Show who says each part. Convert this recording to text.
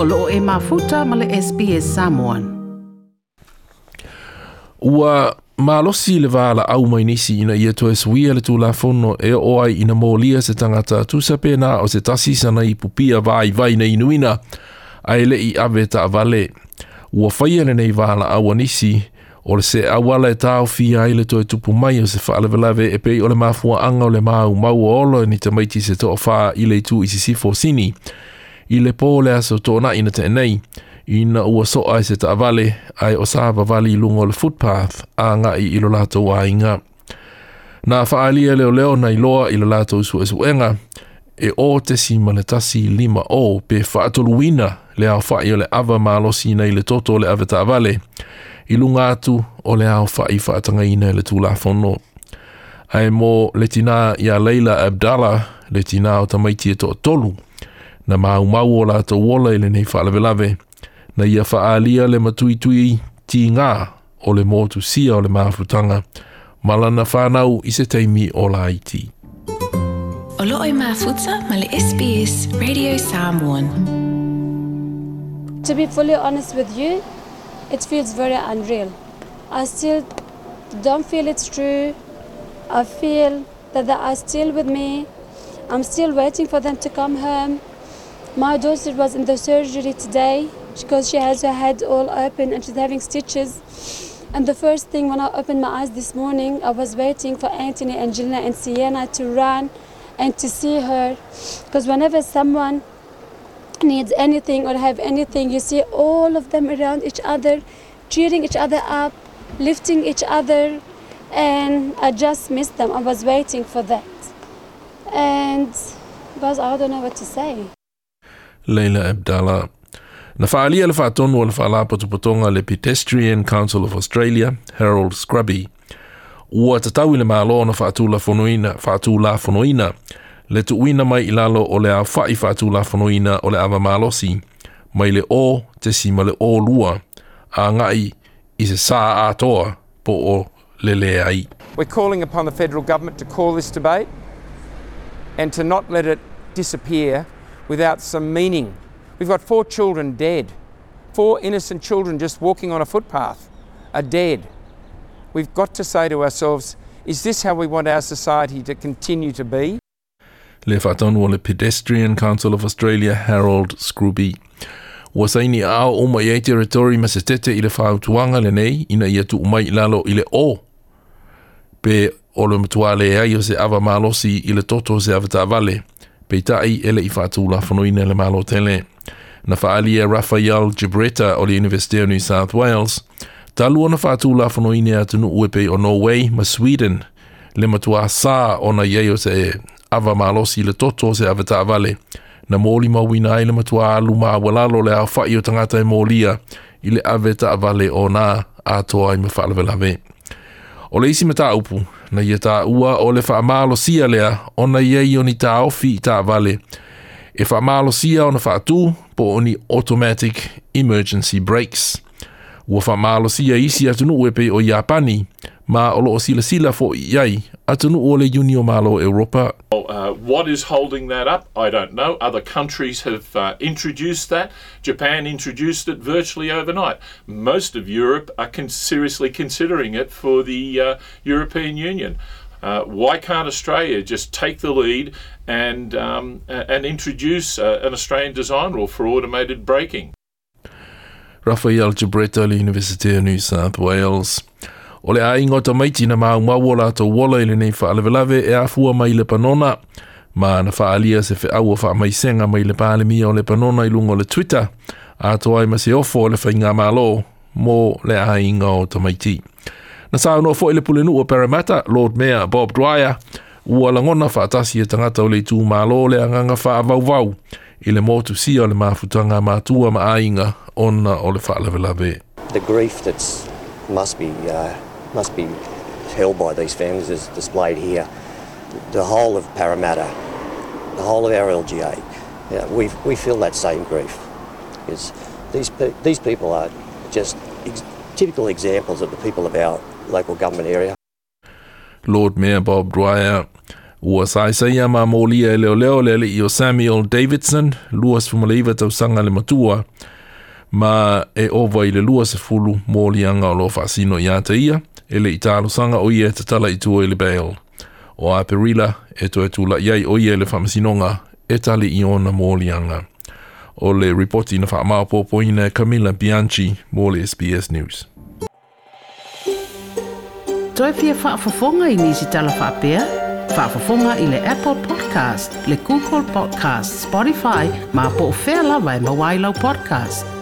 Speaker 1: olo e mafuta male SPS Samoan.
Speaker 2: Ua malosi le vala au mai nisi ina ia to e esuia le tula fono e oai ina molia se tangata tusa pena o se tasi sana i pupia vai vai na inuina a ele i ave ta vale. Ua faia le nei vala au anisi o le se awala e tau fi ai le toi e tupu mai o se whaalewe lawe e pei o le mafua anga o le mau mau o olo e ni te maiti se toa wha i le tu i si sifo sini i le pō le aso tōna ina te nei, i na ua so ai se ta vale, ai o sā vali lungo le footpath a ngā i ilo lātou a inga. Nā whaalia leo leo nei loa ilo lātou su esu enga, e o te si manetasi lima o pe whaatolu wina le au whai o le ava mālosi nei le toto le ave ta vale, i lunga atu o le au whai whaatanga ina le tūlā whono. Ai mō le tina ia Leila Abdallah le tina o tamaiti e tō tolu, na mau mau o lato wola ele nei whalavelave, na ia whaalia le matuitui ti ngā o le mōtu sia o le māfutanga, malana whānau i se teimi
Speaker 3: o
Speaker 2: la iti.
Speaker 1: O loo i māfutsa ma le SBS Radio Samoan.
Speaker 3: To be fully honest with you, it feels very unreal. I still don't feel it's true. I feel that they are still with me. I'm still waiting for them to come home. My daughter was in the surgery today because she has her head all open and she's having stitches. And the first thing when I opened my eyes this morning, I was waiting for Anthony, Angelina, and Sienna to run and to see her. Because whenever someone needs anything or have anything, you see all of them around each other, cheering each other up, lifting each other. And I just missed them. I was waiting for that. And, but I don't know what to say.
Speaker 2: Leila Abdallah. Na whaalia le whaatonu o le whaala potupotonga le Pedestrian Council of Australia, Harold Scrubby. Ua te tau le maalo na whaatū la fonoina, whaatū la fonoina, le tu uina mai i lalo o le awhai whaatū la fonoina o le awa maalosi, mai le o
Speaker 4: te si le o lua, a ngai i se sā atoa po o le le ai. We're calling upon the federal government to call this debate and to not let it disappear without some meaning. We've got four children dead. Four innocent children just walking on a footpath are dead. We've got to say to ourselves, is this how we want our society to continue to be? Lefar
Speaker 2: Donwall, Pedestrian Council of Australia, Harold Scrooby. wasaini ao o mai ai teritori ma se tete i le whautuanga le nei ina ia tu umai lalo i le o. Pe o le mutua le ai o se ava malosi i le toto se avata vale. peita e i ele i fatu la fonui nele malo tele. Na faalia Rafael Gibretta o le University of New South Wales, talu ona fatu la fonui ne atunu ue pei o Norway ma Sweden, le matua sa ona yeyo se ava malo si le toto se avata avale, na moli ma wina le matua alu ma awalalo le awha i o tangata e molia i le avata avale o na atoa i mefalavelave. O le isi mata upu, na ia tā ua o le whaamalo sia lea o na ia i oni tā ofi i tā vale. E whaamalo sia o na whaatū po oni automatic emergency brakes. Ua whaamalo sia isi atunu ue pe o Japani, ma o loo sila sila fo atunu malo Europa.
Speaker 5: Well, uh, what is holding that up? I don't know. Other countries have uh, introduced that. Japan introduced it virtually overnight. Most of Europe are con- seriously considering it for the uh, European Union. Uh, why can't Australia just take the lead and um, and introduce uh, an Australian design rule for automated braking?
Speaker 2: Rafael Gibretta, University of New South Wales. O le ainga o ta maiti na maa umau o la ato wola ili nei wha alevelave e afua mai le panona. Ma na wha alia se wha awa wha mai senga mai le paalimia o le panona ilunga o le Twitter. A to ai se ofo o le wha inga malo mo le ainga o ta maiti. Na sa anō fōi le pule nuu o Parramatta, Lord Mayor Bob Dwyer, ua langona wha atasi e tangata o le tū mā lō le anganga wha avauvau i le mōtu si o le māfutanga mātua ma ainga ona o le wha lawe
Speaker 6: The grief that's must be uh, must be held by these families as displayed here. The whole of Parramatta, the whole of our LGA, you know, we we feel that same grief. Because these pe- these people are just ex- typical examples of the people of our local government area.
Speaker 2: Lord Mayor Bob Dwyer was ia mamolia e leoleo le alii Samuel Davidson lua sfumaliva tausaga le matua ma e ova i le lua se fulu mō lianga o lo whasino i ata ia, e le i tālo sanga o ia e te tala i tua i e le bail. O a perila, e to e tula iai o ia e le whamasinonga, e tali i ona mō lianga. O le reporti na whaamao pōpoina Camilla Bianchi, mō le SBS News.
Speaker 7: Toi pia whaafafonga i nisi tala whaapea? Whaafafonga i le Apple Podcast, le Google Podcast, Spotify, ma po whea lawa e mawailau podcast.